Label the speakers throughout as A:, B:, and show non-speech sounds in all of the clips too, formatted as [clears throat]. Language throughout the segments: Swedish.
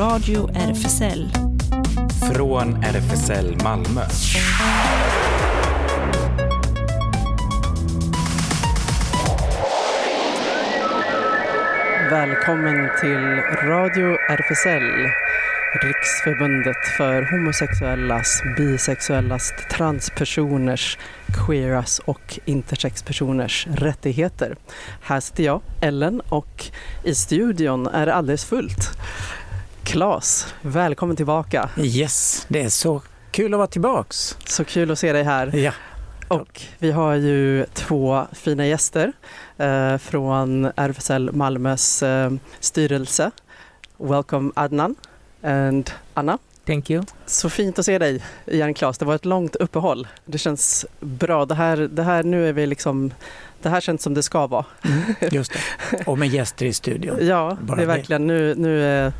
A: Radio RFSL.
B: Från RFSL Malmö.
C: Välkommen till Radio RFSL, Riksförbundet för homosexuellas, bisexuellas, transpersoners, queeras och intersexpersoners rättigheter. Här sitter jag, Ellen, och i studion är det alldeles fullt. Klas, välkommen tillbaka.
D: Yes, det är så kul att vara tillbaks.
C: Så kul att se dig här.
D: Ja.
C: Och vi har ju två fina gäster eh, från RFSL Malmös eh, styrelse. Welcome Adnan and Anna.
D: Thank you.
C: Så fint att se dig igen Claes. Det var ett långt uppehåll. Det känns bra. Det här, det här nu är vi liksom det här känns som det ska vara.
D: Mm, just det. Och med gäster i studion. [laughs]
C: Ja,
D: Bara
C: det är verkligen nu, nu är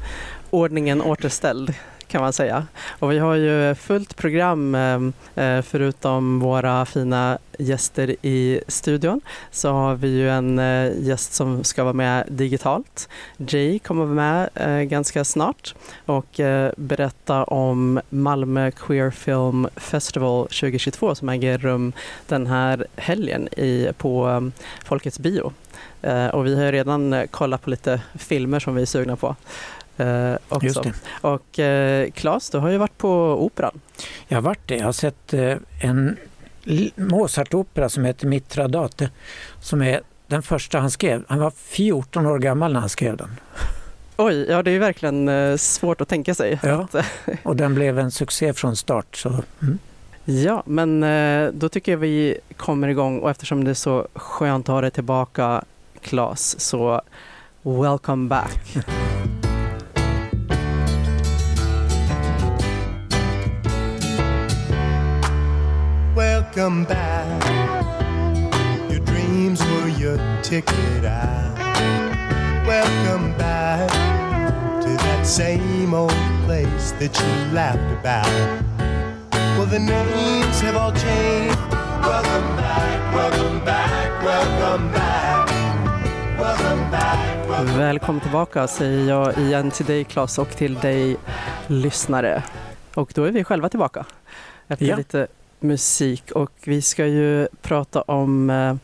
C: ordningen återställd kan man säga. Och vi har ju fullt program ehm, eh, förutom våra fina gäster i studion så har vi ju en eh, gäst som ska vara med digitalt. Jay kommer vara med eh, ganska snart och berätta om Malmö Queer Film Festival 2022 som äger rum den här helgen i, på ehm, Folkets bio. Och vi har redan kollat på lite filmer som vi är sugna på. Eh, också. Och eh, Claes, du har ju varit på Operan.
D: Jag har varit det. Jag har sett eh, en Mozart-opera som heter Mitradate som är den första han skrev. Han var 14 år gammal när han skrev den.
C: Oj, ja det är verkligen eh, svårt att tänka sig.
D: Ja. [laughs] Och den blev en succé från start. Så, mm.
C: ja, men eh, då tycker jag vi kommer igång och eftersom det är så skönt att ha dig tillbaka Claes, så welcome back. [laughs]
E: Welcome back. Your dreams were your ticket out. Welcome back to that same old place that you laughed about. Well, the names have all changed. Welcome back, welcome back, welcome back. Welcome back, welcome
C: Välkommen tillbaka säger jag igen till dig Claes och till dig lyssnare. Och då är vi själva tillbaka efter
D: Ja.
C: lite musik och vi ska ju prata om eh,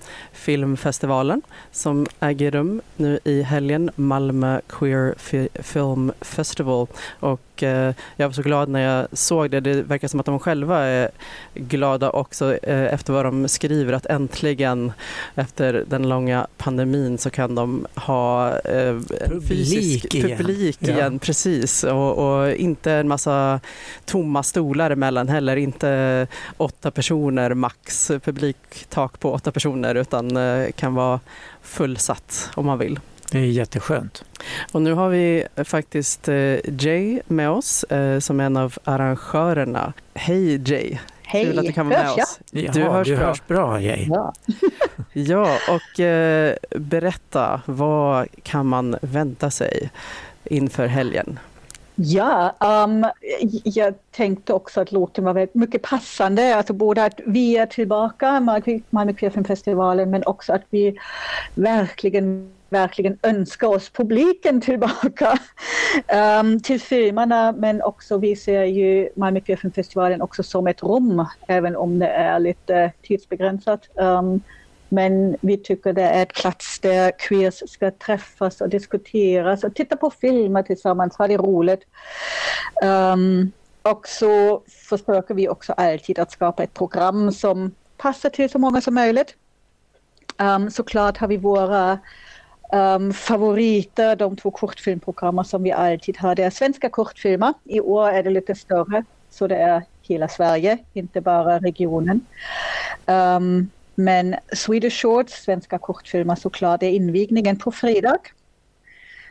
C: filmfestivalen som äger rum nu i helgen, Malmö Queer Fi- Film Festival. Och eh, jag var så glad när jag såg det. Det verkar som att de själva är glada också eh, efter vad de skriver att äntligen efter den långa pandemin så kan de ha eh,
D: Publik igen.
C: publik
D: Ja.
C: igen. Precis, och, och inte en massa tomma stolar emellan heller, inte åtta personer max, publiktak på åtta personer utan eh, kan vara fullsatt om man vill.
D: Det är jätteskönt.
C: Och nu har vi faktiskt eh, Jay med oss eh, som är en av arrangörerna. Hej Jay!
F: Hej,
C: Kul att du kan vara med
F: hörs
C: oss.
D: Jaha,
C: Du hörs
D: du
C: bra.
D: hörs bra Jay.
F: Ja. [laughs]
C: Ja, och eh, berätta, vad kan man vänta sig inför helgen?
F: Ja, um, jag tänkte också att låten var väldigt mycket passande, alltså både att vi är tillbaka, Malmö Malmö Queerfilmfestivalen, men också att vi verkligen verkligen önskar oss publiken tillbaka [laughs] um, till filmerna men också vi ser ju Malmö Queerfilmfestivalen också som ett rum även om det är lite tidsbegränsat. Um, men vi tycker det är ett plats där queers ska träffas och diskuteras och titta på filmer tillsammans, ha det roligt. Um, och så försöker vi också alltid att skapa ett program som passar till så många som möjligt. Um, såklart har vi våra um, favoriter, de två kortfilmprogrammen som vi alltid har. Det är svenska kortfilmer. I år är det lite större, så det är hela Sverige, inte bara regionen. Um, men Swedish Shorts, svenska kortfilmer såklart, det är invigningen på fredag.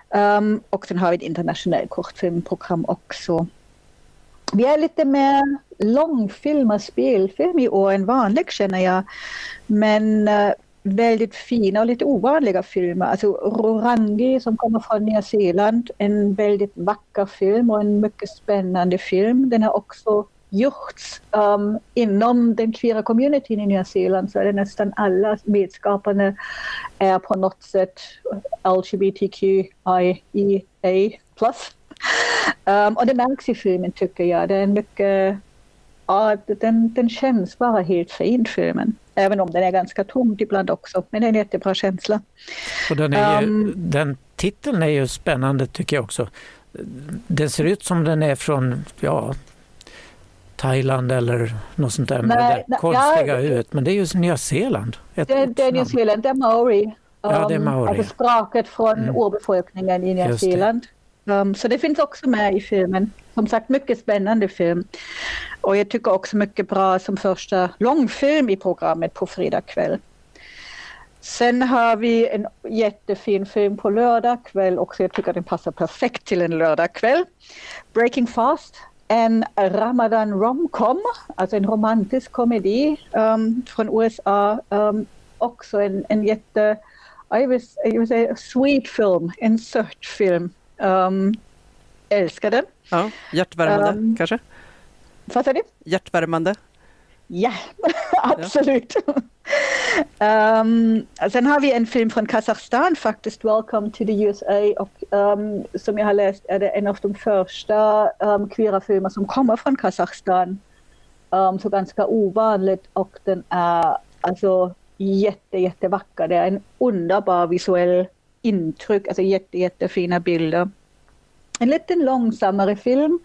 F: Um, och sen har vi ett internationellt kortfilmprogram också. Vi är lite mer långfilm och spelfilm i år än vanligt känner jag. Men uh, väldigt fina och lite ovanliga filmer. Alltså Rorangi som kommer från Nya Zeeland, en väldigt vacker film och en mycket spännande film. Den har också gjorts um, inom den queera communityn i Nya Zeeland så är det nästan alla medskaparna är på något sätt LGBTQIA+. Um, och det märks i filmen tycker jag. Det är en mycket, ja, den, den känns bara helt fin filmen. Även om den är ganska tom ibland också. Men det är en jättebra känsla.
D: Och den, är ju,
F: Um,
D: den titeln är ju spännande tycker jag också. Den ser ut som den är från ja, Thailand eller något sånt där med
F: Nej,
D: det
F: nej,
D: konstiga
F: ja.
D: huvudet. Men det är ju Nya Zeeland. Ett,
F: Det, det är Nya. Zeeland, det är maori.
D: Ja, det är
F: Um,
D: maori.
F: Alltså språket från
D: Mm.
F: urbefolkningen i Nya. Zeeland. Um, så det finns också med i filmen. Som sagt, mycket spännande film. Och jag tycker också mycket bra som första långfilm i programmet på fredag kväll. Sen har vi en jättefin film på lördag kväll också. Jag tycker den passar perfekt till en lördag kväll. Breaking Fast, en Ramadan romcom, alltså en romantisk komedi um, från USA. Um, också en, en jätte, jag vill, jag vill säga sweet film, en söt film. Um, älskar den.
C: Ja, hjärtvärmande
F: Um,
C: kanske?
F: Vad sa du?
C: Hjärtvärmande?
F: Ja, [laughs] absolut. um, sen har vi en film från Kazakstan faktiskt, Welcome to the USA. Och, um, som jag har läst är det en av de första um, queera filmer som kommer från Kazakstan. Um, så ganska ovanligt och den är alltså jätte, jättevacker. Det är en underbar visuell intryck, alltså jätte, jättefina bilder. En lite långsammare film.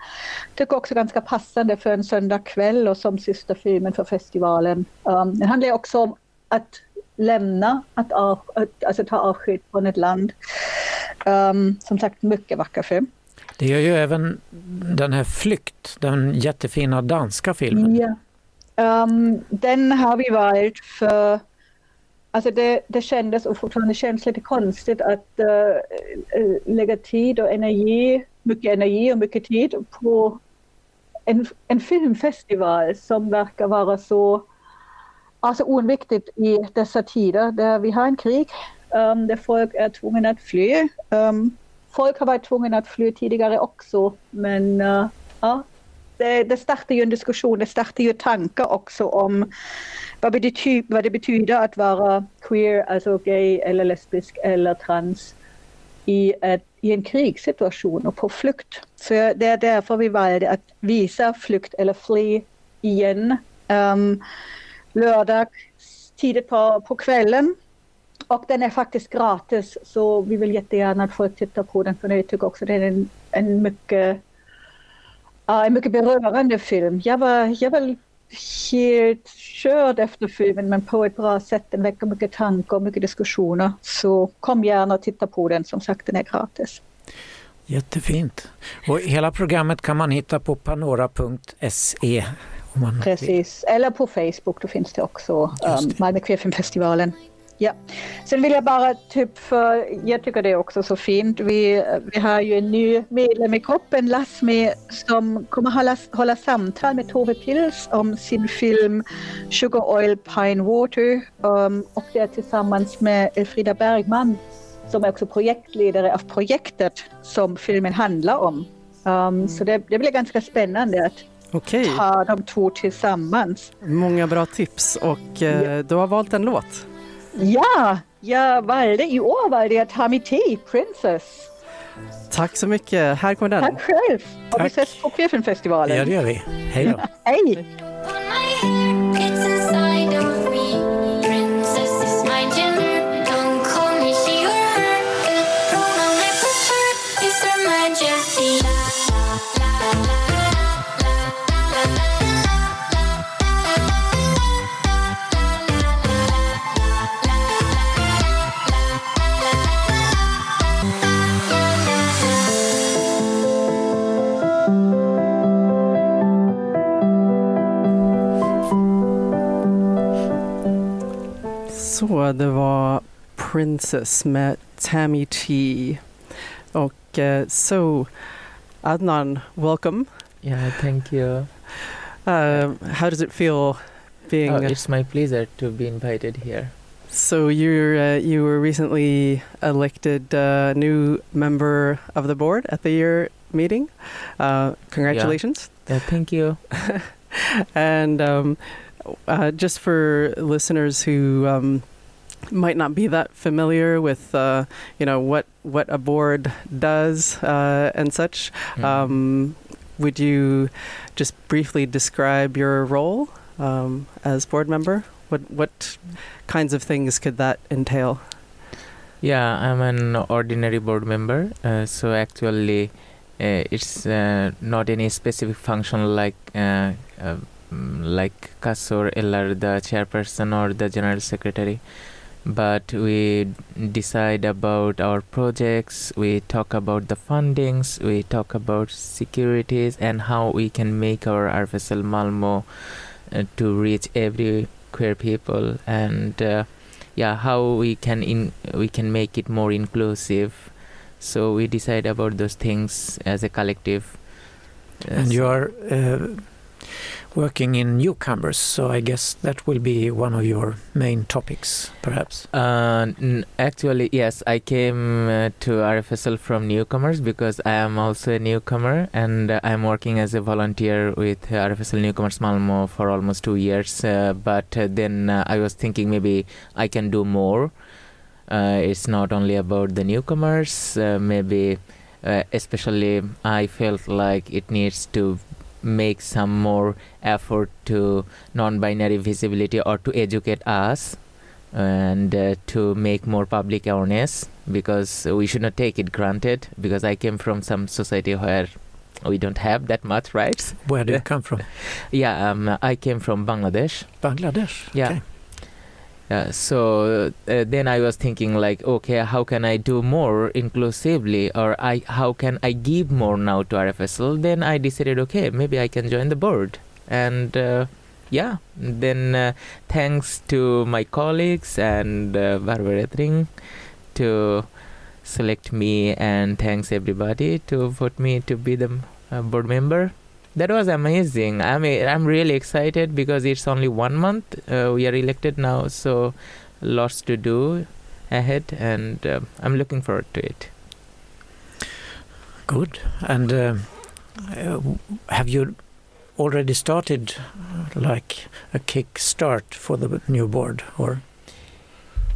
F: Tycker också ganska passande för en söndagkväll och som sista filmen för festivalen. Um, den handlar också om att lämna, att, av, att alltså ta avsked från ett land. Um, som sagt, mycket vacker film.
D: Det gör ju även den här Flykt, den jättefina danska filmen.
F: Ja. Um, den har vi varit för Alltså det, det kändes och fortfarande känns lite konstigt att uh, lägga tid och energi, mycket energi och mycket tid på en, en filmfestival som verkar vara så alltså oundvikligt i dessa tider där vi har en krig, um, där folk är tvungna att fly. Um, folk har varit tvungna att fly tidigare också, men uh, ja, det, det startar ju en diskussion, det startar ju tankar också om vad, bety vad det betyder att vara queer, alltså gay eller lesbisk eller trans i, ett, i en krigssituation och på flykt. Så det är därför vi valde att visa flykt eller fly igen um, lördag tidigt på, på kvällen. Och den är faktiskt gratis så vi vill jättegärna att folk tittar på den för jag tycker också det är en, en mycket Ja, en mycket berörande film. Jag var, jag var helt körd efter filmen men på ett bra sätt. Den väcker mycket tankar och mycket diskussioner. Så kom gärna och titta på den. Som sagt, den är gratis.
D: Jättefint. Och hela programmet kan man hitta på panora.se.
F: Precis. Eller på Facebook, då finns det också um,
D: det.
F: Malmö Queerfilmfestivalen. Ja. Sen vill jag bara typ för, jag tycker det är också så fint, vi, vi har ju en ny medlem i gruppen, Lasmi, som kommer hålla, hålla samtal med Tove Pils om sin film Sugar Oil Pine Water um, och det är tillsammans med Elfrida Bergman som är också projektledare av projektet som filmen handlar om. Um, så det, det blir ganska spännande att
C: Okej,
F: ha de två tillsammans.
C: många bra tips och eh, du har valt en låt.
F: Ja, jag valde i år valde jag Tammy Princess.
C: Tack så mycket. Här kommer den.
F: Tack själv. Och vi
D: Tack.
F: ses på Queerfilmfestivalen.
D: Ja, det gör vi. Hej då. [laughs]
F: Hej!
A: Princess
C: med Tammy T. Och eh, so, Adnan, welcome.
G: Yeah, thank you.
C: Uh, how does it feel being?
G: Oh, it's my pleasure to be invited here.
C: so you're uh, you were recently elected uh, new member of the board at the year meeting. Uh, congratulations.
G: Yeah, thank you. [laughs]
C: and um, uh, just for listeners who um, might not be that familiar with, uh, you know, what what a board does uh, and such.
G: Mm.
C: Um, would you just briefly describe your role um, as board member? What what kinds of things could that entail?
G: Yeah, I'm an ordinary board member. Uh, so actually, uh, it's uh, not any specific function like uh, mm, like Kasur Eller, the chairperson or the general secretary. But we decide about our projects. We talk about the fundings. We talk about securities and how we can make our RFSL Malmo uh, to reach every queer people and. Uh, yeah how we can in we can make it more inclusive so we decide about those things as a collective Uh,
D: And you are uh, working in newcomers, so I guess that will be one of your main topics, perhaps.
G: Uh, actually, yes, I came uh, to RFSL from newcomers because I am also a newcomer and uh, I'm working as a volunteer with RFSL Newcomers Malmo for almost two years. Uh, but uh, then uh, I was thinking maybe I can do more. It's not only about the newcomers, maybe especially I felt like it needs to make some more effort to non-binary visibility or to educate us and uh, to make more public awareness because we should not take it granted because i came from some society where we don't have that much rights
D: Where do you [laughs] come from?
G: yeah um, i came from bangladesh
D: Bangladesh.
G: yeah
D: Okay.
G: Yeah so uh, then i was thinking like okay how can i do more inclusively? Or i how can i give more now to rfsl then i decided okay maybe i can join the board. And uh, yeah then uh, thanks to my colleagues and uh, Barbara Ethring to select me and thanks everybody to vote me to be the uh, board member that was amazing. I mean i'm really excited because it's only one month uh, we are elected now so lots to do ahead and uh, i'm looking forward to it.
D: Good. And uh, uh, have you already started uh, like a kick start for the new board or?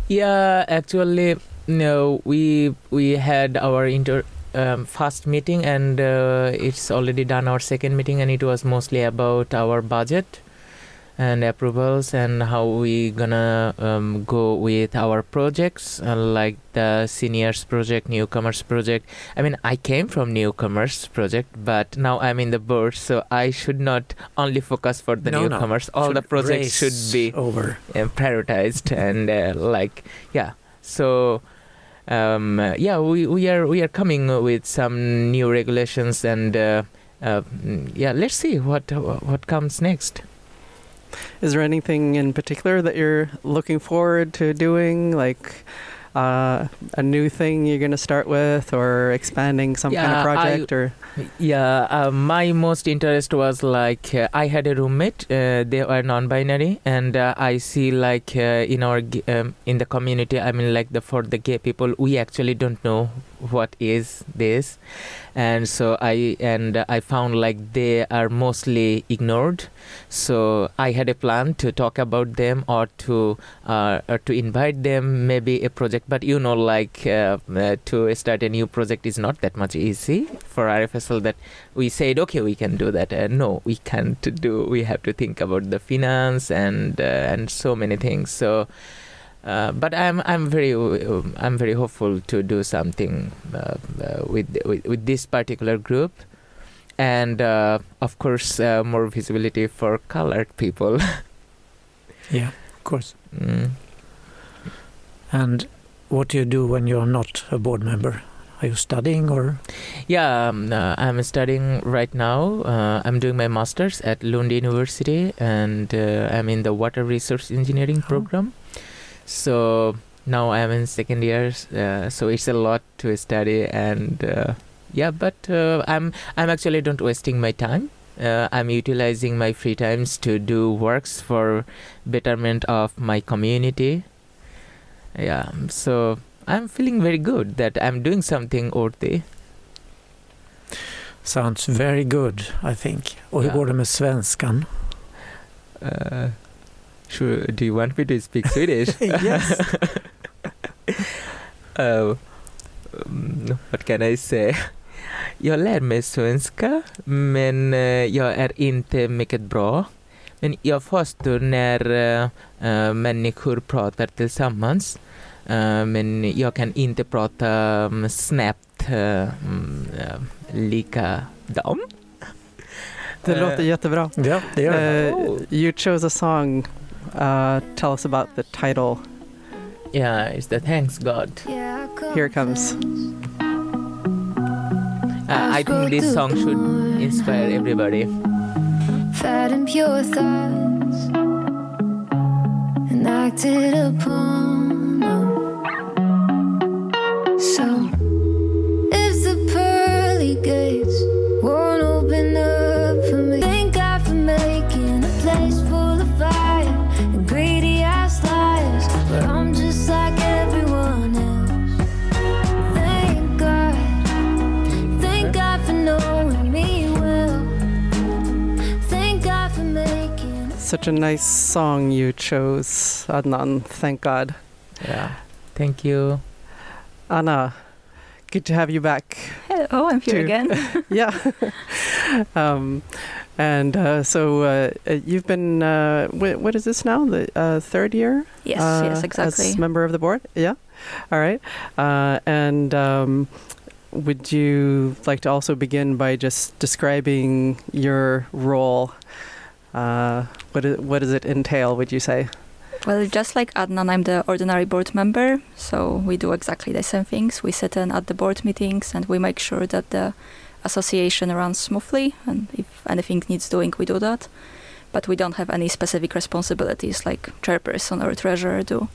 G: Yeah actually no we we had our inter um, first meeting and uh, it's already done our second meeting and it was mostly about our budget and approvals and how we gonna um, go with our projects uh, like the seniors project newcomers project i mean i came from newcomers project but now i'm in the board so i should not only focus for the
D: No, no.
G: newcomers all the projects should be
D: over?
G: uh, prioritized and uh, like yeah so um, yeah we, we are we are coming with some new regulations and uh, uh, yeah let's see what what comes next.
C: Is there anything in particular that you're looking forward to doing, like uh, a new thing you're going to start with, or expanding some kind
G: Yeah,
C: of
G: I-
C: project, or
G: Yeah, uh, my most interest was like uh, I had a roommate. Uh, they were non-binary, and uh, I see like uh, in our um, in the community. I mean, like the for the gay people, we actually don't know what is this, and so I and I found like they are mostly ignored. So I had a plan to talk about them or to uh, or to invite them maybe a project. But you know, like uh, uh, to start a new project is not that much easy for RFSL. That we said okay, we can do that. Uh, no, we can't do. We have to think about the finance and uh, and so many things. So. Uh, but I'm I'm very uh, I'm very hopeful to do something uh, uh, with, with with this particular group, and uh, of course uh, more visibility for colored people. [laughs]
D: Yeah, of course.
G: mm.
D: And what do you do when you're not a board member? Are you studying or?
G: Yeah, um, I'm studying right now. Uh, I'm doing my master's at Lund University, and uh, I'm in the water resource engineering
D: Oh.
G: program. So now I'm in second year. Uh, so it's a lot to study, and uh, yeah, but uh, I'm I'm actually don't wasting my time. Uh, I'm utilizing my free times to do works for betterment of my community. Yeah, so I'm feeling very good that I'm doing something worthy.
D: Sounds very good, I think. Och hur går det med svenskan?
G: Uh, Should, do you want me to speak Swedish? [laughs]
C: yes.
G: Oh, [laughs] um, what can I say? Jag lär mig svenska, men eh, jag är inte mycket bra. Men jag förstår när eh, människor pratar tillsammans. Men jag kan inte prata um, snabbt eh, lika dem.
C: Det låter jättebra.
D: Ja, det gör det.
C: Uh, you chose a song. Uh, tell us about the title.
G: Yeah, it's the thanks God.
C: Here it comes.
G: Uh, I think this song should inspire everybody.
A: Fat and pure thoughts and acted upon them. So, if the pearly gates
C: Such a nice song you chose, Adnan. Thank God.
G: Yeah. Thank you.
C: Anna, good to have you back.
H: Oh, I'm here
C: Two.
H: again. [laughs] [laughs]
C: yeah. [laughs] um, and uh, so uh, uh, you've been, uh, wh- what is this now? The uh, third year?
H: yes,
C: uh,
H: yes, exactly.
C: As member of the board? Yeah. All right. Uh, and um, would you like to also begin by just describing your role? Uh, what, what does it entail, would you say?
H: Well, just like Adnan, I'm the ordinary board member, so we do exactly the same things. We sit in at the board meetings and we make sure that the association runs smoothly, and if anything needs doing, we do that. But we don't have any specific responsibilities like chairperson or treasurer do.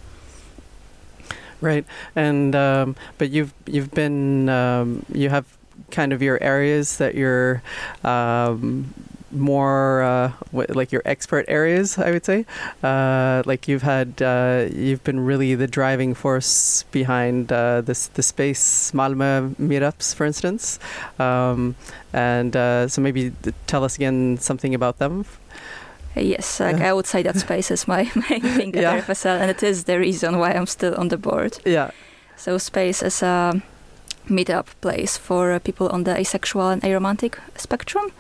C: Right, and um, but you've you've been um, you have kind of your areas that you're um, more uh, what, like your expert areas, I would say. Uh, like you've had uh, you've been really the driving force behind uh, this the space Malmö meetups, for instance. Um, and uh, so maybe th- tell us again something about them.
H: Yes, like
C: Yeah.
H: I would say that [laughs] space is my [laughs] main thing at
C: Yeah.
H: RFSL, and it is the reason why I'm still on the board.
C: Yeah.
H: So space is a meetup place for uh, people on the asexual and aromantic spectrum,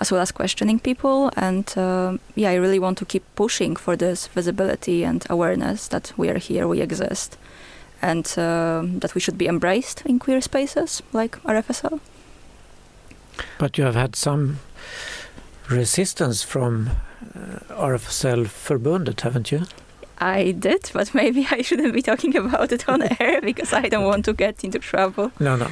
H: as well as questioning people. And um yeah, I really want to keep pushing for this visibility and awareness that we are here, we exist, and um that we should be embraced in queer spaces like RFSL.
D: But you have had some resistance from uh, RFSL Förbundet, haven't you?
H: I did, but maybe I shouldn't be talking about it on [laughs] air because I don't want to get into trouble.
D: No, no.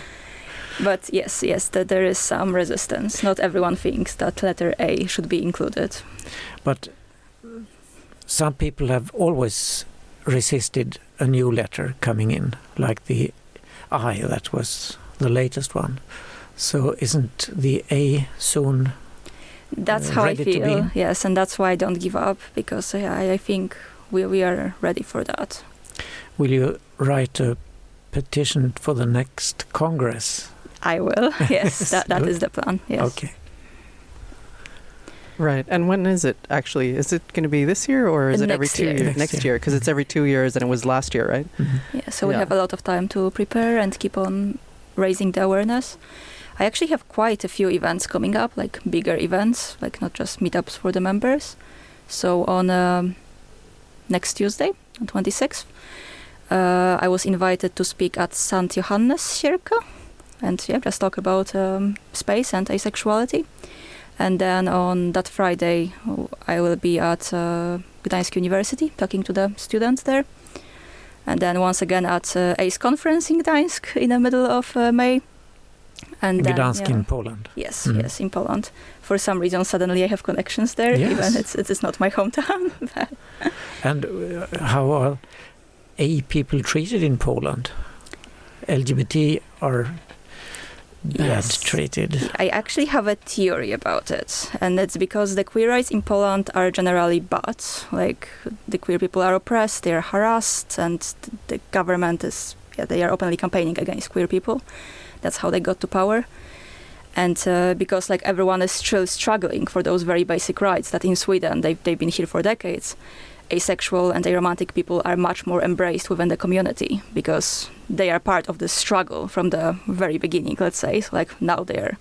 H: But yes, yes, that there is some resistance. Not everyone thinks that letter A should be included.
D: But some people have always resisted a new letter coming in, like the I, that was the latest one. So isn't the A soon?
H: That's
D: Uh,
H: how I feel. Yes, and that's why I don't give up because I, I think we, we are ready for that.
D: Will you write a petition for the next Congress?
H: I will. [laughs] Yes, that, that
D: Good.
H: is the plan. Yes.
D: Okay.
C: Right. And when is it actually? Is it going to be this year or is it every two
H: year.
C: years?
D: Next
C: Next
D: year.
C: year, because it's every two years and it was last year, right?
D: Mhm.
H: Yeah, so we
C: Yeah.
H: have a lot of time to prepare and keep on raising the awareness. I actually have quite a few events coming up, like bigger events, like not just meetups for the members. So on um, next Tuesday, on 26th, uh, I was invited to speak at St. Johannes Kyrka and yeah, just talk about um, space and asexuality. And then on that Friday, I will be at uh, Gdańsk University talking to the students there. And then once again at uh, ACE conference in Gdańsk in the middle of uh, May. And then,
D: Gdansk
H: yeah.
D: in Poland.
H: Yes,
D: Mhm.
H: yes, in Poland. For some reason, suddenly I have connections there,
D: Yes.
H: even it's it is not my hometown. [laughs]
D: And uh, how are A people treated in Poland? LGBT are bad
H: Yes.
D: treated.
H: I actually have a theory about it, and it's because the queer rights in Poland are generally bad. Like the queer people are oppressed, they are harassed, and the government is yeah they are openly campaigning against queer people. That's how they got to power. And uh, because like everyone is still struggling for those very basic rights that in Sweden they've they've been here for decades. Asexual and aromantic people are much more embraced within the community because they are part of the struggle from the very beginning. Let's say, so like now they are.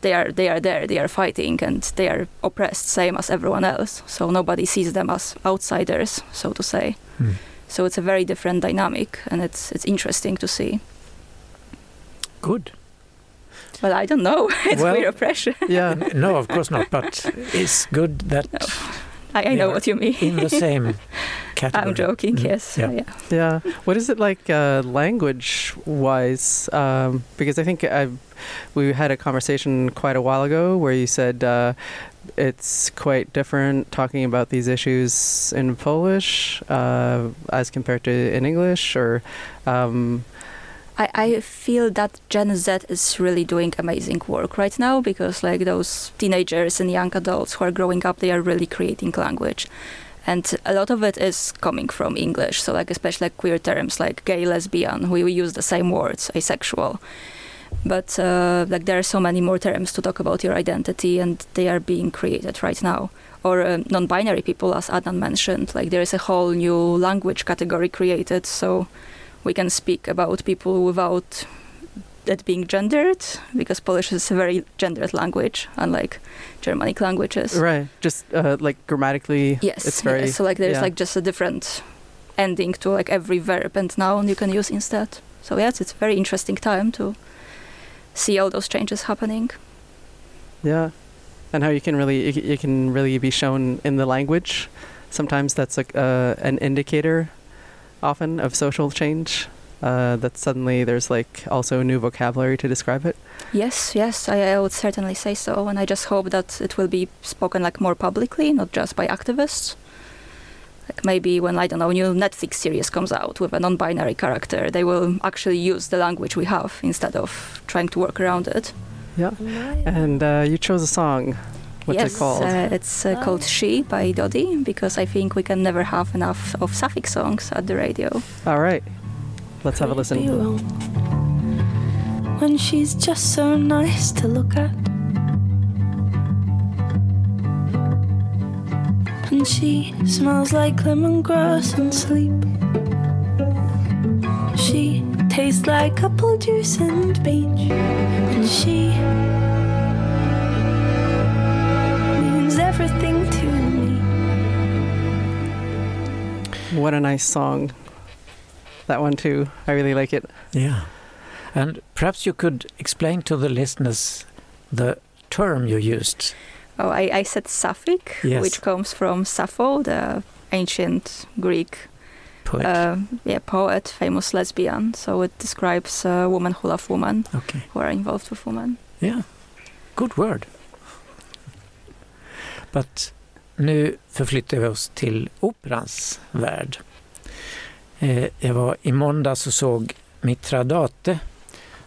H: They are they are there. They are fighting and they are oppressed, same as everyone else. So nobody sees them as outsiders, so to say.
D: Hmm.
H: So it's a very different dynamic, and it's it's interesting to see.
D: Good.
H: Well, I don't know. [laughs] it's
D: Well-
H: queer oppression.
C: Yeah. [laughs]
D: No, of course not. But it's good that
H: I, I know what you mean.
D: in the same [laughs] category.
H: I'm joking.
D: Mm,
H: Yes.
D: yeah.
H: yeah.
C: Yeah. What is it like uh, language wise? Um, because I think I've, we had a conversation quite a while ago where you said uh, it's quite different talking about these issues in Polish uh, as compared to in English or. Um,
H: I, I feel that Gen Z is really doing amazing work right now because like those teenagers and young adults who are growing up, they are really creating language. And a lot of it is coming from English. So like especially like queer terms like gay, lesbian, we, we use the same words, asexual. But uh, like there are so many more terms to talk about your identity and they are being created right now. Or uh, non-binary people, as Adnan mentioned, like there is a whole new language category created. So we can speak about people without it being gendered because Polish is a very gendered language, unlike Germanic languages.
C: right. Just uh, like grammatically.
H: Yes,
C: It's very.
H: yes. so like there's
C: yeah.
H: like just a different ending to like every verb and noun you can use instead. So yes, it's a very interesting time to see all those changes happening.
C: Yeah, and how you can really you, you can really be shown in the language. Sometimes that's like uh, an indicator, often of social change. Uh, that suddenly there's like also new vocabulary to describe it.
H: Yes, yes, I, I would certainly say so, and I just hope that it will be spoken like more publicly, not just by activists. Like maybe when I don't know, a new Netflix series comes out with a non-binary character, they will actually use the language we have instead of trying to work around it.
C: Yeah, and uh, you chose a song. What's
H: yes,
C: it called?
H: Uh, it's uh, called "She" by Dodi because I think we can never have enough of Sapphic songs at the radio.
C: All right, let's have a
I: Could be
C: listen.
I: wrong When she's just so nice to look at. And she smells like lemongrass and sleep. She tastes like apple juice and beach. And she
C: What a nice song. That one too. I really like it.
D: Yeah. And perhaps you could explain to the listeners the term you used.
H: Oh, I, I said Sapphic,
D: Yes.
H: which comes from Sappho, the ancient Greek
D: Poet.
H: uh, yeah, poet, famous lesbian. So it describes a woman who love women,
D: okay.
H: who are involved with women.
D: Yeah. Good word. But nu förflyttar vi oss till operans värld. Eh, jag var i måndags och såg Mitradate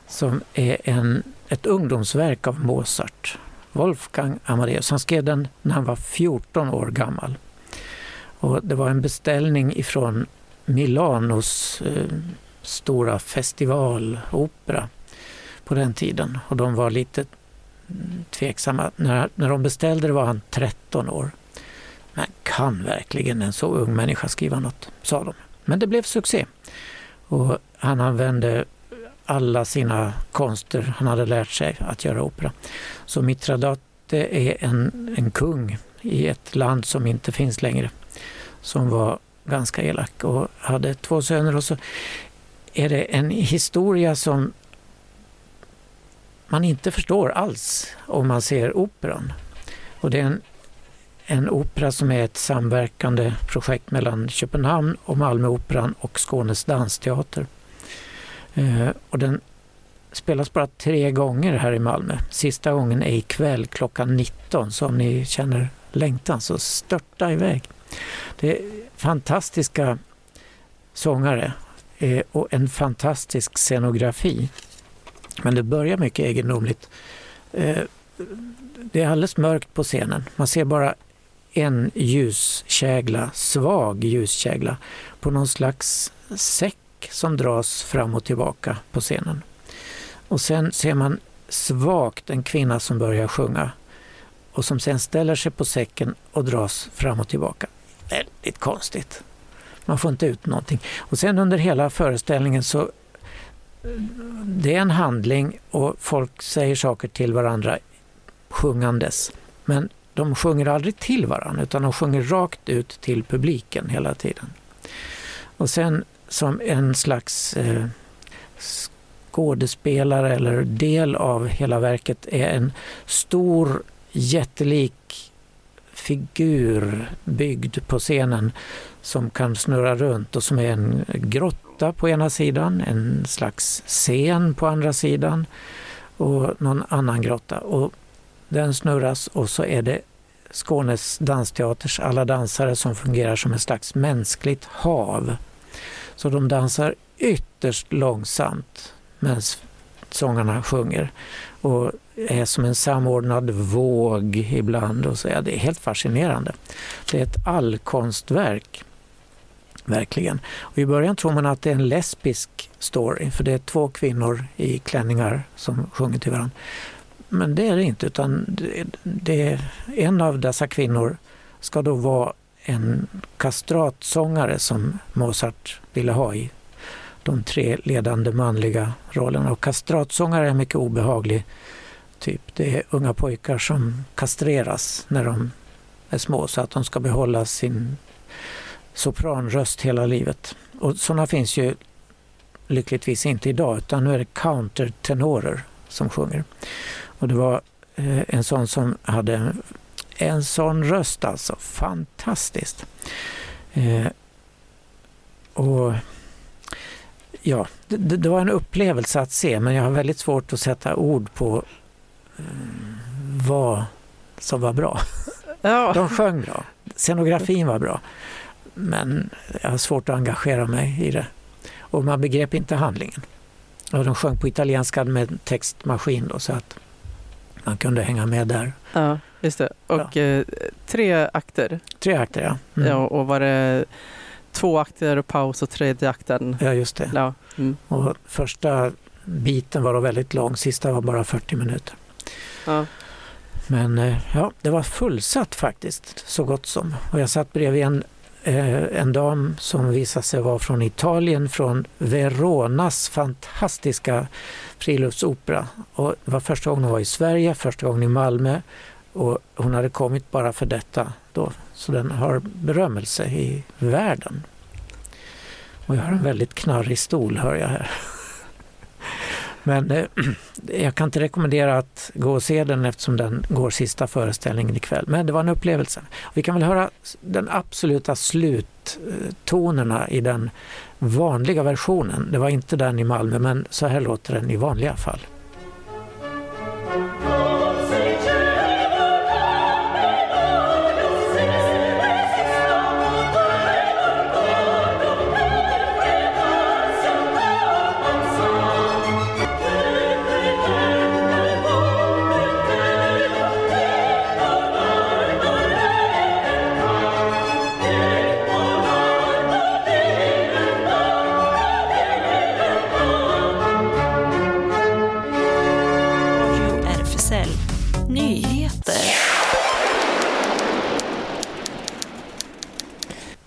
D: som är en, ett ungdomsverk av Mozart. Wolfgang Amadeus. Han skrev den när han var 14 år gammal. Och det var en beställning ifrån Milanos eh, stora festivalopera på den tiden. Och de var lite mm, tveksamma. När, när de beställde det var han 13 år. Men kan verkligen en så ung människa skriva något? sa de. Men det blev succé. Och han använde alla sina konster han hade lärt sig att göra opera. Så Mitradate är en, en kung i ett land som inte finns längre. Som var ganska elak och hade två söner. Och så är det en historia som man inte förstår alls om man ser operan. Och det är en, en opera som är ett samverkande projekt mellan Köpenhamn och Malmöoperan och Skånes dansteater. Eh, och den spelas bara tre gånger här i Malmö. Sista gången är ikväll klockan 19 så om ni känner längtan så störta iväg. Det är fantastiska sångare eh, och en fantastisk scenografi. Men det börjar mycket egendomligt. Eh, det är alldeles mörkt på scenen. Man ser bara en ljuskägla, svag ljuskägla på någon slags säck som dras fram och tillbaka på scenen. Och sen ser man svagt en kvinna som börjar sjunga och som sen ställer sig på säcken och dras fram och tillbaka. väldigt konstigt. Man får inte ut någonting. Och sen under hela föreställningen så det är en handling och folk säger saker till varandra sjungandes. Men de sjunger aldrig till varandra utan de sjunger rakt ut till publiken hela tiden. Och sen som en slags eh, skådespelare eller del av hela verket är en stor jättelik figur byggd på scenen som kan snurra runt och som är en grotta på ena sidan, en slags scen på andra sidan och någon annan grotta. Och den snurras och så är det Skånes dansteaters alla dansare som fungerar som ett slags mänskligt hav. Så de dansar ytterst långsamt medan sångarna sjunger och är som en samordnad våg ibland. Och så. Ja, det är helt fascinerande. Det är ett allkonstverk, verkligen. Och I början tror man att det är en lesbisk story, för det är två kvinnor i klänningar som sjunger till varandra. Men det är det inte, utan det, det en av dessa kvinnor ska då vara en kastratsångare som Mozart ville ha i de tre ledande manliga rollerna. Och kastratsångare är en mycket obehaglig typ. Det är unga pojkar som kastreras när de är små så att de ska behålla sin sopranröst hela livet. Och sådana finns ju lyckligtvis inte idag utan nu är det countertenorer som sjunger. Och det var eh, en sån som hade en sån röst alltså. Fantastiskt. Eh, och ja, det, det, var en upplevelse att se men jag har väldigt svårt att sätta ord på eh, vad som var bra.
C: Ja. [laughs]
D: De sjöng bra. Scenografin var bra. Men jag har svårt att engagera mig i det. Och man begrep inte handlingen. Och de sjöng på italienska med textmaskin då, så att man kunde hänga med där.
C: Ja, just det. Och eh, tre akter.
D: Tre akter, ja. Mm.
C: Ja, och var det två akter och paus och tredje akten?
D: Ja, just det.
C: Ja. Mm.
D: Och första biten var då väldigt lång, sista var bara 40 minuter.
C: Ja.
D: Men eh, ja, det var fullsatt faktiskt, så gott som. Och jag satt bredvid en, Eh, en dam som visade sig vara från Italien, från Veronas fantastiska friluftsopera. Och det var första gången hon var i Sverige, första gången i Malmö och hon hade kommit bara för detta då. Så den har berömmelse i världen. Och jag har en väldigt knarrig stol hör jag här. Men eh, [clears throat] jag kan inte rekommendera att gå och se den eftersom den går sista föreställningen ikväll. Men det var en upplevelse. Vi kan väl höra den absoluta sluttonerna i den vanliga versionen. Det var inte den i Malmö men så här låter den i vanliga fall.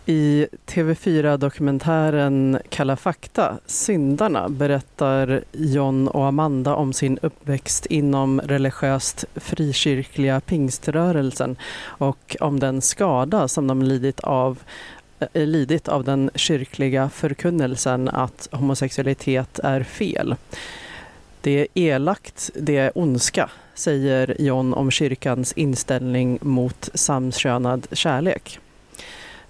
C: I TV4-dokumentären Kalla fakta, Syndarna, berättar John och Amanda om sin uppväxt inom religiöst frikyrkliga pingströrelsen och om den skada som de lidit av eh, lidit av den kyrkliga förkunnelsen att homosexualitet är fel. Det är elakt, det är ondska, säger John om kyrkans inställning mot samkönad kärlek.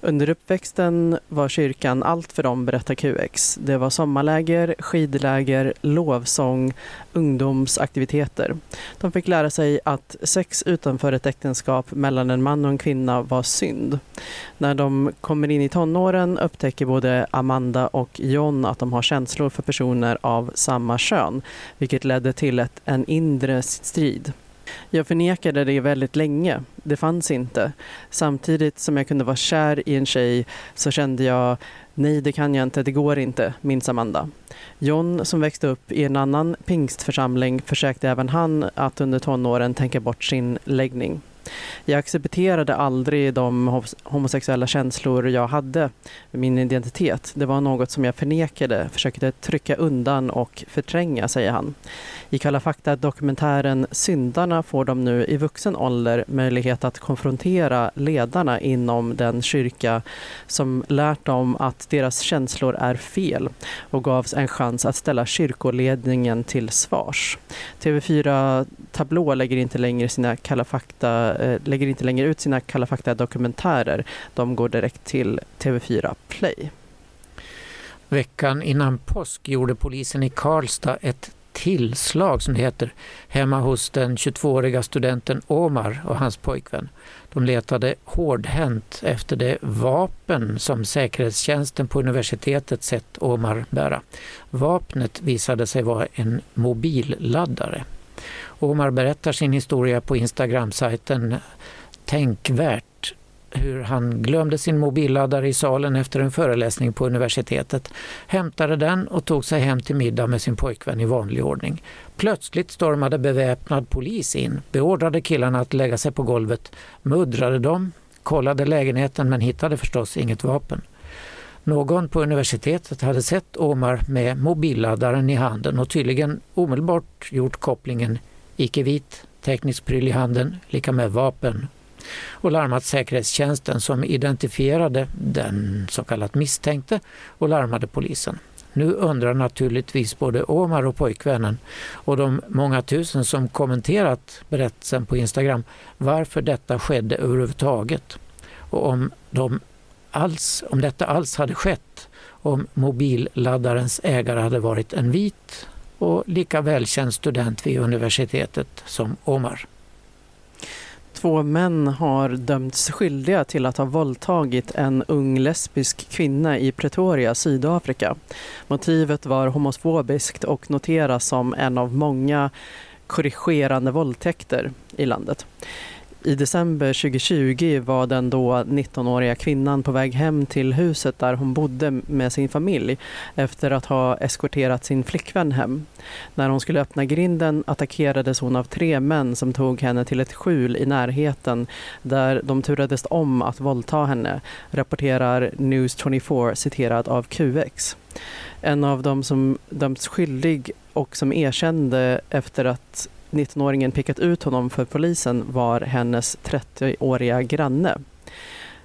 C: Under uppväxten var kyrkan allt för dem, berättar QX. Det var sommarläger, skidläger, lovsång, ungdomsaktiviteter. De fick lära sig att sex utanför ett äktenskap mellan en man och en kvinna var synd. När de kommer in i tonåren upptäcker både Amanda och John att de har känslor för personer av samma kön, vilket ledde till ett, en inre strid. Jag förnekade det väldigt länge. Det fanns inte. Samtidigt som jag kunde vara kär i en tjej så kände jag nej, det kan jag inte, det går inte, minns Amanda. John, som växte upp i en annan pingstförsamling, försökte även han att under tonåren tänka bort sin läggning. Jag accepterade aldrig de homosexuella känslor jag hade med min identitet. Det var något som jag förnekade, försökte trycka undan och förtränga, säger han. I Kalla fakta-dokumentären Syndarna får de nu i vuxen ålder möjlighet att konfrontera ledarna inom den kyrka som lärt dem att deras känslor är fel och gavs en chans att ställa kyrkoledningen till svars. TV4 Tablå lägger inte längre, sina Kalla fakta, Eh, lägger inte längre ut sina Kalla fakta-dokumentärer. De går direkt till TV4 Play.
D: Veckan innan påsk gjorde polisen i Karlstad ett tillslag som det heter hemma hos den 22-åriga studenten Omar och hans pojkvän. De letade hårdhänt efter det vapen som säkerhetstjänsten på universitetet sett Omar bära. Vapnet visade sig vara en mobilladdare. Omar berättar sin historia på Instagram-sajten Tänkvärt hur han glömde sin mobilladdare i salen efter en föreläsning på universitetet, hämtade den och tog sig hem till middag med sin pojkvän i vanlig ordning. Plötsligt stormade beväpnad polis in, beordrade killarna att lägga sig på golvet, muddrade dem, kollade lägenheten men hittade förstås inget vapen. Någon på universitetet hade sett Omar med mobilladdaren i handen och tydligen omedelbart gjort kopplingen icke-vit, teknisk pryl i handen, lika med vapen och larmat säkerhetstjänsten som identifierade den så kallat misstänkte och larmade polisen. Nu undrar naturligtvis både Omar och pojkvännen och de många tusen som kommenterat berättelsen på Instagram varför detta skedde överhuvudtaget och om, de alls, om detta alls hade skett om mobilladdarens ägare hade varit en vit och lika välkänd student vid universitetet som Omar.
C: Två män har dömts skyldiga till att ha våldtagit en ung lesbisk kvinna i Pretoria, Sydafrika. Motivet var homofobiskt och noteras som en av många korrigerande våldtäkter i landet. I december 2020 var den då 19-åriga kvinnan på väg hem till huset där hon bodde med sin familj efter att ha eskorterat sin flickvän hem. När hon skulle öppna grinden attackerades hon av tre män som tog henne till ett skjul i närheten där de turades om att våldta henne, rapporterar News 24 citerad av QX. En av dem som dömts skyldig och som erkände efter att 19-åringen pekat ut honom för polisen var hennes 30-åriga granne.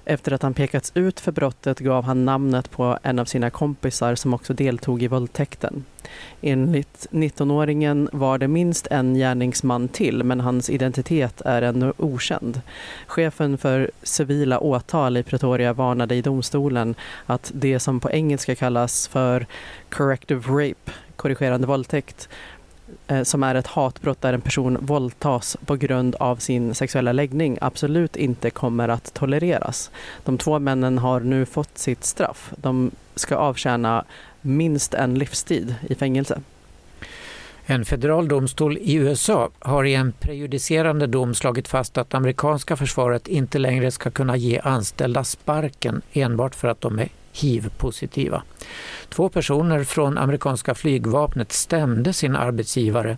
C: Efter att han pekats ut för brottet gav han namnet på en av sina kompisar som också deltog i våldtäkten. Enligt 19-åringen var det minst en gärningsman till men hans identitet är ännu okänd. Chefen för civila åtal i Pretoria varnade i domstolen att det som på engelska kallas för corrective rape, korrigerande våldtäkt, Eh, som är ett hatbrott där en person våldtas på grund av sin sexuella läggning absolut inte kommer att tolereras. De två männen har nu fått sitt straff. De ska avtjäna minst en livstid i fängelse.
D: En federal domstol i USA har i en prejudicerande dom slagit fast att amerikanska försvaret inte längre ska kunna ge anställda sparken enbart för att de är hiv-positiva. Två personer från amerikanska flygvapnet stämde sin arbetsgivare,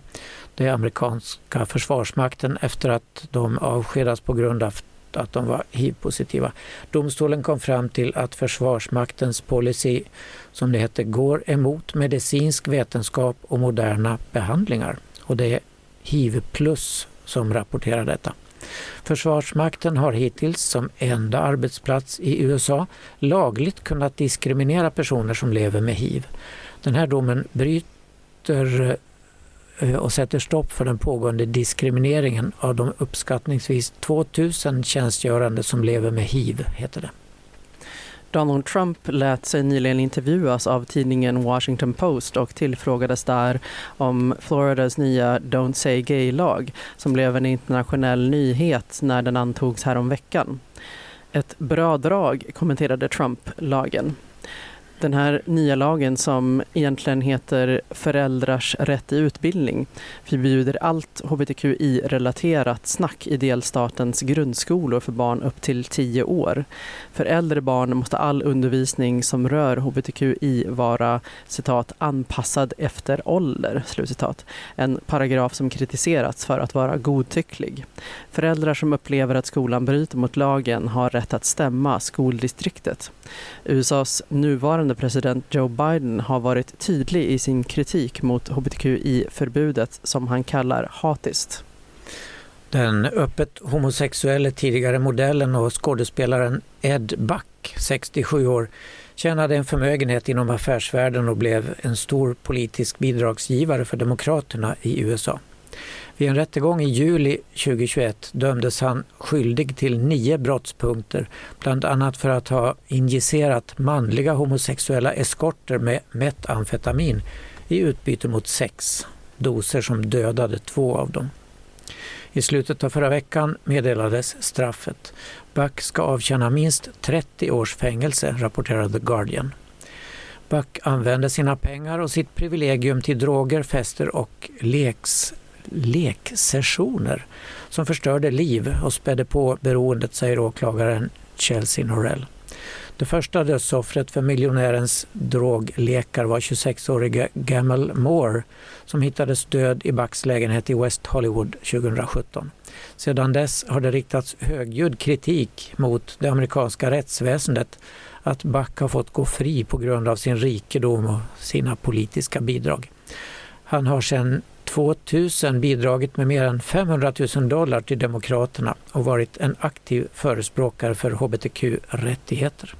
D: den amerikanska försvarsmakten, efter att de avskedats på grund av att de var hiv-positiva. Domstolen kom fram till att Försvarsmaktens policy, som det heter, går emot medicinsk vetenskap och moderna behandlingar. Och det är hiv plus som rapporterar detta. Försvarsmakten har hittills som enda arbetsplats i USA lagligt kunnat diskriminera personer som lever med hiv. Den här domen bryter eh, och sätter stopp för den pågående diskrimineringen av de uppskattningsvis 2000 tjänstgörande som lever med hiv, heter det.
C: Donald Trump lät sig nyligen intervjuas av tidningen Washington Post och tillfrågades där om Floridas nya Don't Say Gay-lag som blev en internationell nyhet när den antogs häromveckan. Ett bra drag, kommenterade Trump lagen. Den här nya lagen som egentligen heter Föräldrars rätt i utbildning förbjuder allt hbtqi-relaterat snack i delstatens grundskolor för barn upp till 10 år. För äldre barn måste all undervisning som rör hbtqi vara citat, anpassad efter ålder. Slutcitat. En paragraf som kritiserats för att vara godtycklig. Föräldrar som upplever att skolan bryter mot lagen har rätt att stämma skoldistriktet. USAs nuvarande president Joe Biden har varit tydlig i sin kritik mot hbtqi-förbudet som han kallar hatiskt.
D: Den öppet homosexuelle tidigare modellen och skådespelaren Ed Buck, 67 år, tjänade en förmögenhet inom affärsvärlden och blev en stor politisk bidragsgivare för Demokraterna i USA. Vid en rättegång i juli 2021 dömdes han skyldig till nio brottspunkter, bland annat för att ha injicerat manliga homosexuella eskorter med metamfetamin i utbyte mot sex, doser som dödade två av dem. I slutet av förra veckan meddelades straffet. Buck ska avtjäna minst 30 års fängelse, rapporterar The Guardian. Buck använde sina pengar och sitt privilegium till droger, fester och leks, leksessioner som förstörde liv och spädde på beroendet, säger åklagaren Chelsea Norell. Det första dödsoffret för miljonärens droglekar var 26-årige Gamal Moore som hittades död i Bucks lägenhet i West Hollywood 2017. Sedan dess har det riktats högljudd kritik mot det amerikanska rättsväsendet att Buck har fått gå fri på grund av sin rikedom och sina politiska bidrag. Han har sedan 2000 bidragit med mer än 500 000 dollar till Demokraterna och varit en aktiv förespråkare för hbtq-rättigheter.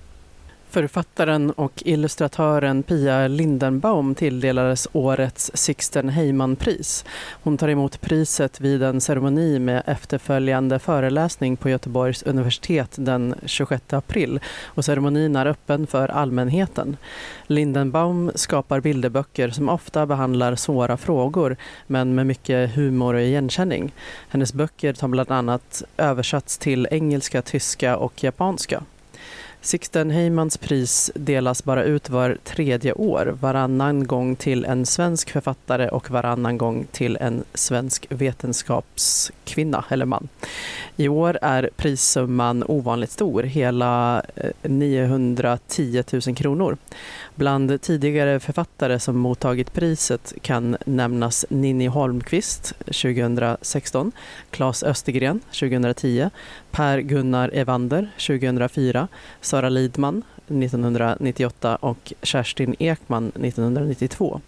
C: Författaren och illustratören Pia Lindenbaum tilldelades årets Sixten Heyman-pris. Hon tar emot priset vid en ceremoni med efterföljande föreläsning på Göteborgs universitet den 26 april och ceremonin är öppen för allmänheten. Lindenbaum skapar bilderböcker som ofta behandlar svåra frågor men med mycket humor och igenkänning. Hennes böcker har bland annat översatts till engelska, tyska och japanska. Sixten Heymans pris delas bara ut var tredje år, varannan gång till en svensk författare och varannan gång till en svensk vetenskapskvinna eller man. I år är prissumman ovanligt stor, hela eh, 910 000 kronor. Bland tidigare författare som mottagit priset kan nämnas Ninni Holmqvist 2016, Claes Östergren 2010, Per Gunnar Evander 2004, Sara Lidman 1998 och Kerstin Ekman 1992.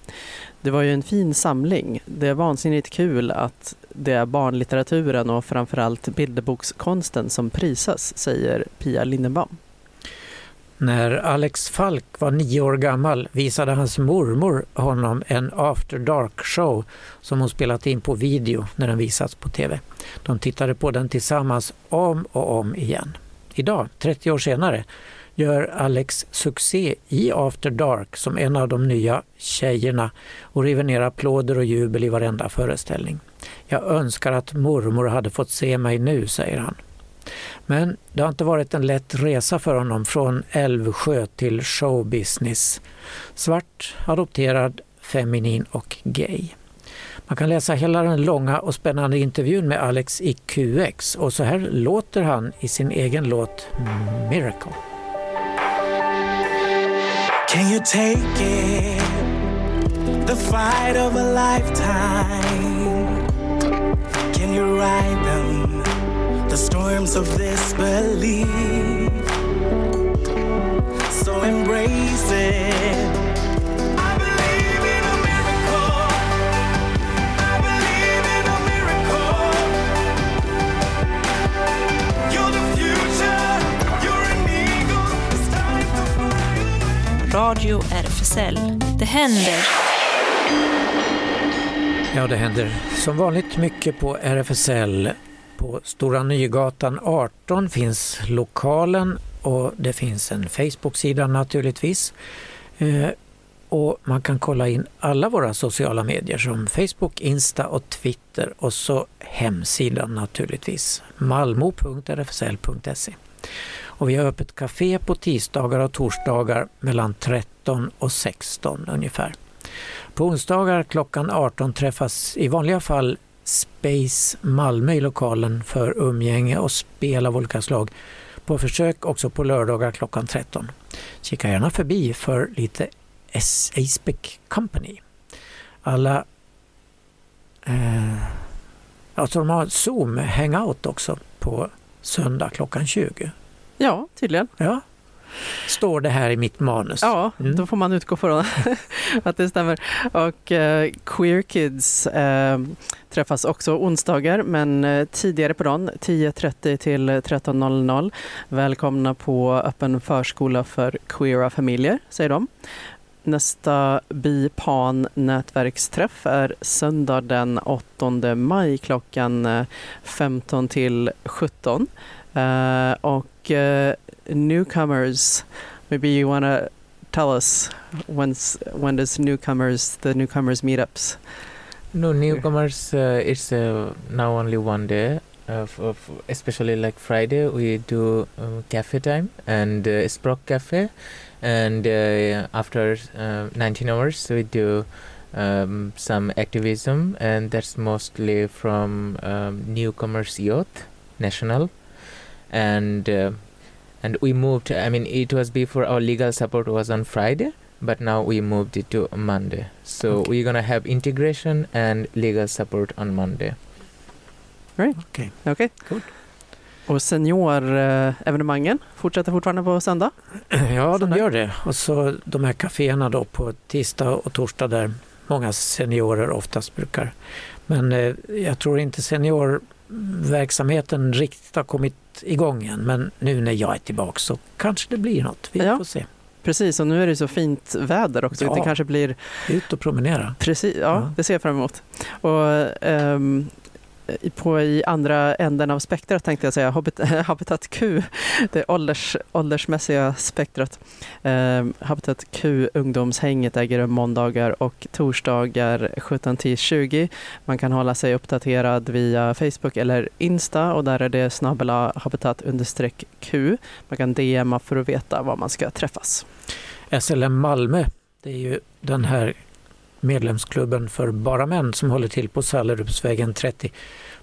C: Det var ju en fin samling. Det är vansinnigt kul att det är barnlitteraturen och framförallt bilderbokskonsten som prisas, säger Pia Lindenbaum.
D: När Alex Falk var nio år gammal visade hans mormor honom en After Dark-show som hon spelat in på video när den visats på tv. De tittade på den tillsammans om och om igen. Idag, 30 år senare, gör Alex succé i After Dark som en av de nya tjejerna och river ner applåder och jubel i varenda föreställning. Jag önskar att mormor hade fått se mig nu, säger han. Men det har inte varit en lätt resa för honom från Älvsjö till showbusiness. Svart, adopterad, feminin och gay. Man kan läsa hela den långa och spännande intervjun med Alex i QX och så här låter han i sin egen låt Miracle.
J: Can you take it? The fight of a lifetime. Can you ride them? The storms of this belief. So embrace it.
I: Radio RFSL. Det händer.
D: Ja, det händer som vanligt mycket på RFSL. På Stora Nygatan 18 finns lokalen och det finns en Facebook-sida naturligtvis. Eh, och man kan kolla in alla våra sociala medier som Facebook, Insta och Twitter och så hemsidan naturligtvis malmo.rfsl.se. Och vi har öppet café på tisdagar och torsdagar mellan 13 och 16 ungefär. På onsdagar klockan 18 träffas i vanliga fall Space Malmö i lokalen för umgänge och spel av olika slag. På försök också på lördagar klockan 13. Kika gärna förbi för lite. Aspec Company. Alla eh, alltså de har Zoom Hangout också på söndag klockan 20.
C: Ja, tydligen.
D: Ja. Står det här i mitt manus.
C: Ja,
D: Mm.
C: då får man utgå från [laughs] att det stämmer. Och eh, Queer Kids eh, träffas också onsdagar, men eh, tidigare på dagen, 10.30 till 13.00. Välkomna på öppen förskola för queera familjer, säger de. Nästa BIPAN nätverksträff är söndag den 8 maj klockan eh, 15 till 17. Eh, och eh, newcomers, maybe you want to tell us when's when does newcomers the newcomers meetups?
G: No newcomers. Uh, it's uh, now only one day. Especially like Friday, we do uh, cafe time and uh, Sprock Cafe, and uh, after uh, 19 hours we do um, some activism, and that's mostly from um, newcomers youth national, and uh, and we moved. I mean, it was before our legal support was on Friday, but now we moved it to Monday. So
D: Okay.
G: we're gonna have integration and legal support on Monday.
D: Okej.
C: Okej.
D: Cool.
C: Och seniorevenemangen fortsätter fortfarande på söndag? [clears throat]
D: Ja, de gör det. Och så de här kaféerna då på tisdag och torsdag där många seniorer oftast brukar. Men eh, jag tror inte seniorverksamheten riktigt har kommit igång än. Men nu när jag är tillbaka så kanske det blir något. Vi
C: Ja.
D: får se.
C: Precis, och nu är det så fint väder också.
D: Ja.
C: Det kanske blir
D: Ut och promenera.
C: Precis, ja,
D: Ja.
C: det ser jag fram emot. Och, i- på, I andra änden av spektrat tänkte jag säga, Habit- [laughs] Habitat Q, det ålders, åldersmässiga spektrat. Eh, Habitat Q ungdomshänget äger rum måndagar och torsdagar 17-20. Man kan hålla sig uppdaterad via Facebook eller Insta och där är det snabbla habitat understreck Q. Man kan DMa för att veta var man ska träffas.
D: SLM Malmö, det är ju den här medlemsklubben för bara män som håller till på Sallerupsvägen 30.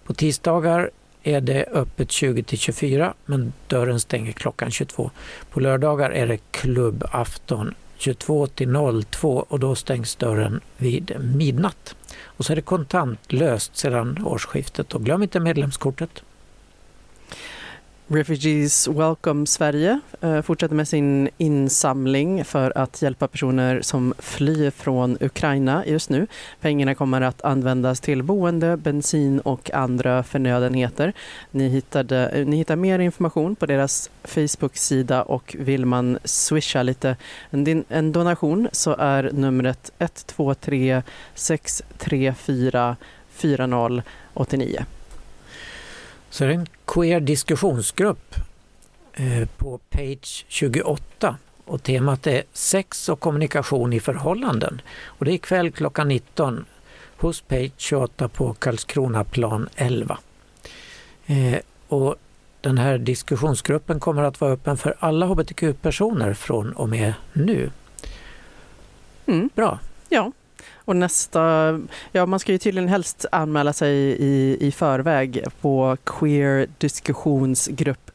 D: På tisdagar är det öppet 20 till 24 men dörren stänger klockan 22. På lördagar är det klubbafton 22 till 02 och då stängs dörren vid midnatt. Och så är det kontantlöst sedan årsskiftet och glöm inte medlemskortet.
C: Refugees Welcome Sverige eh, fortsätter med sin insamling för att hjälpa personer som flyr från Ukraina just nu. Pengarna kommer att användas till boende, bensin och andra förnödenheter. Ni, hittade, eh, ni hittar mer information på deras Facebook-sida och vill man swisha lite en, en donation så är numret 123 634 4089.
D: Så är det en queer diskussionsgrupp eh, på page 28 och temat är sex och kommunikation i förhållanden. Och det är ikväll klockan 19 hos page 28 på Karlskronaplan 11. Eh, och den här diskussionsgruppen kommer att vara öppen för alla hbtq-personer från och med nu.
C: Mm.
D: Bra.
C: Ja, och nästa, ja man ska ju tydligen helst anmäla sig i, i förväg på queerdiskussionsgrupp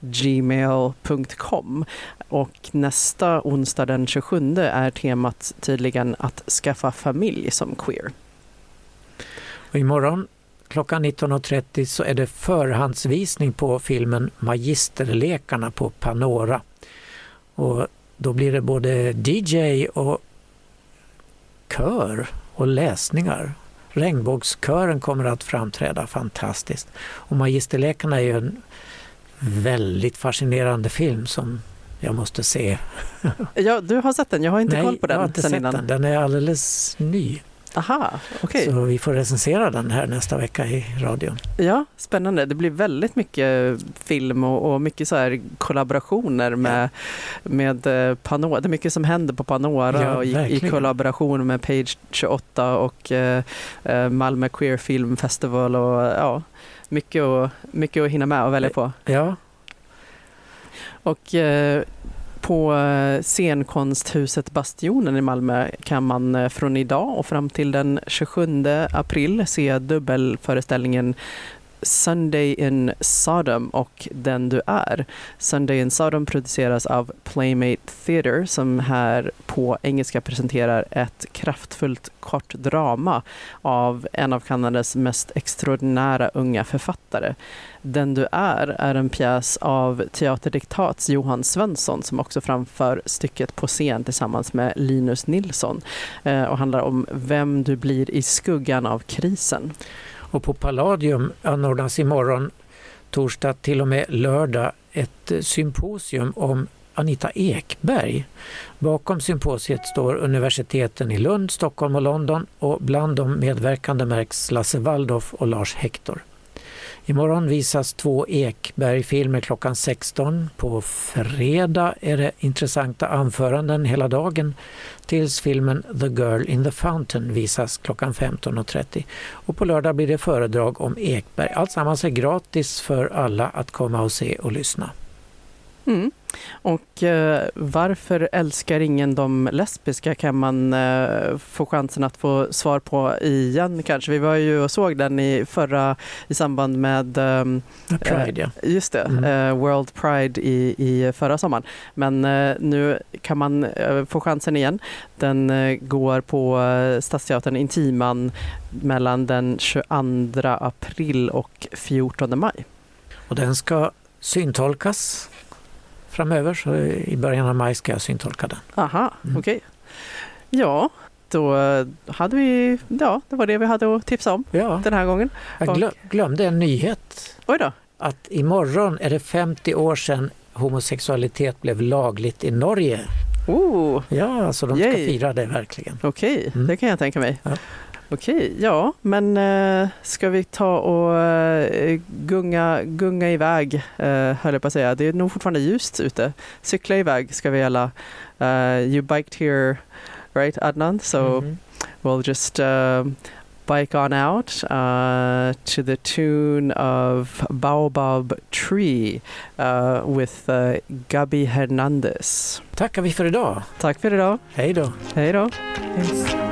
C: gmail.com och nästa onsdag den 27 är temat tydligen att skaffa familj som queer.
D: Och imorgon klockan 19.30 så är det förhandsvisning på filmen Magisterlekarna på Panora. Och då blir det både DJ och kör och läsningar. Regnbågskören kommer att framträda fantastiskt. Och Magisterlekarna är ju en väldigt fascinerande film som jag måste se.
C: Ja, du har sett den, jag har inte
D: Nej,
C: koll på
D: jag har
C: den
D: inte sett
C: innan.
D: den. Den är alldeles ny.
C: Aha, okej.
D: Så vi får recensera den här nästa vecka i radion.
C: Ja, spännande. Det blir väldigt mycket film och, och mycket så här kollaborationer med, med eh, Panora. Det är mycket som händer på Panora
D: Ja,
C: och i, i kollaboration med Page 28 och eh, eh, Malmö Queer Film Festival och ja, mycket, att, mycket att hinna med och välja på.
D: Ja.
C: Och eh, på eh, scenkonsthuset Bastionen i Malmö kan man eh, från idag och fram till den 27 april. Se dubbelföreställningen Sunday in Sodom och Den du är. Sunday in Sodom produceras av Playmate Theatre som här på engelska presenterar ett kraftfullt kort drama av en av Kanadas mest extraordinära unga författare. Den du är är en pjäs av Teaterdiktats Johan Svensson som också framför stycket på scen tillsammans med Linus Nilsson eh, och handlar om vem du blir i skuggan av krisen.
D: Och på Palladium anordnas imorgon, torsdag till och med lördag, ett eh, symposium om Anita Ekberg. Bakom symposiet står universiteten i Lund, Stockholm och London och bland de medverkande märks Lasse Waldorf och Lars Hector. Imorgon visas två Ekberg-filmer klockan 16. På fredag är det intressanta anföranden hela dagen tills filmen The Girl in the Fountain visas klockan 15.30. Och på lördag blir det föredrag om Ekberg. Alltsammans är gratis för alla att komma och se och lyssna.
C: Mm. Och eh, varför älskar ingen de lesbiska kan man eh, få chansen att få svar på igen kanske. Vi var ju och såg den i förra i samband med ehm,
D: Pride, ja.
C: eh, just det,
D: Mm.
C: eh, World Pride i, i förra sommaren. Men eh, nu kan man eh, få chansen igen. Den eh, går på eh, Stadsteatern Intiman mellan den 22 april och 14 maj.
D: Och den ska syntolkas framöver, så i början av maj ska jag syntolka den.
C: Aha,
D: Mm.
C: okej. Ja, då hade vi, ja, det var det vi hade att tipsa om
D: Ja,
C: den här gången.
D: jag glö- glömde en nyhet.
C: Oj då.
D: Att imorgon är det 50 år sedan homosexualitet blev lagligt i Norge.
C: Oh,
D: Ja, så de ska
C: Yay.
D: fira det verkligen.
C: okej,
D: Mm.
C: det kan jag tänka mig.
D: Ja.
C: Okej, ja, men eh, ska vi ta och eh, gunga, gunga iväg, eh, höll jag på att säga. Det är nog fortfarande ljust ute. Cykla iväg ska vi alla. Uh, you biked here, right Adnan? So
D: Mhm.
C: we'll just uh, bike on out uh, to the tune of Baobab Tree uh, with uh, Gabi Hernandez.
D: Tackar vi för idag.
C: Tack för idag.
D: Hej då.
C: Hej då.
I: to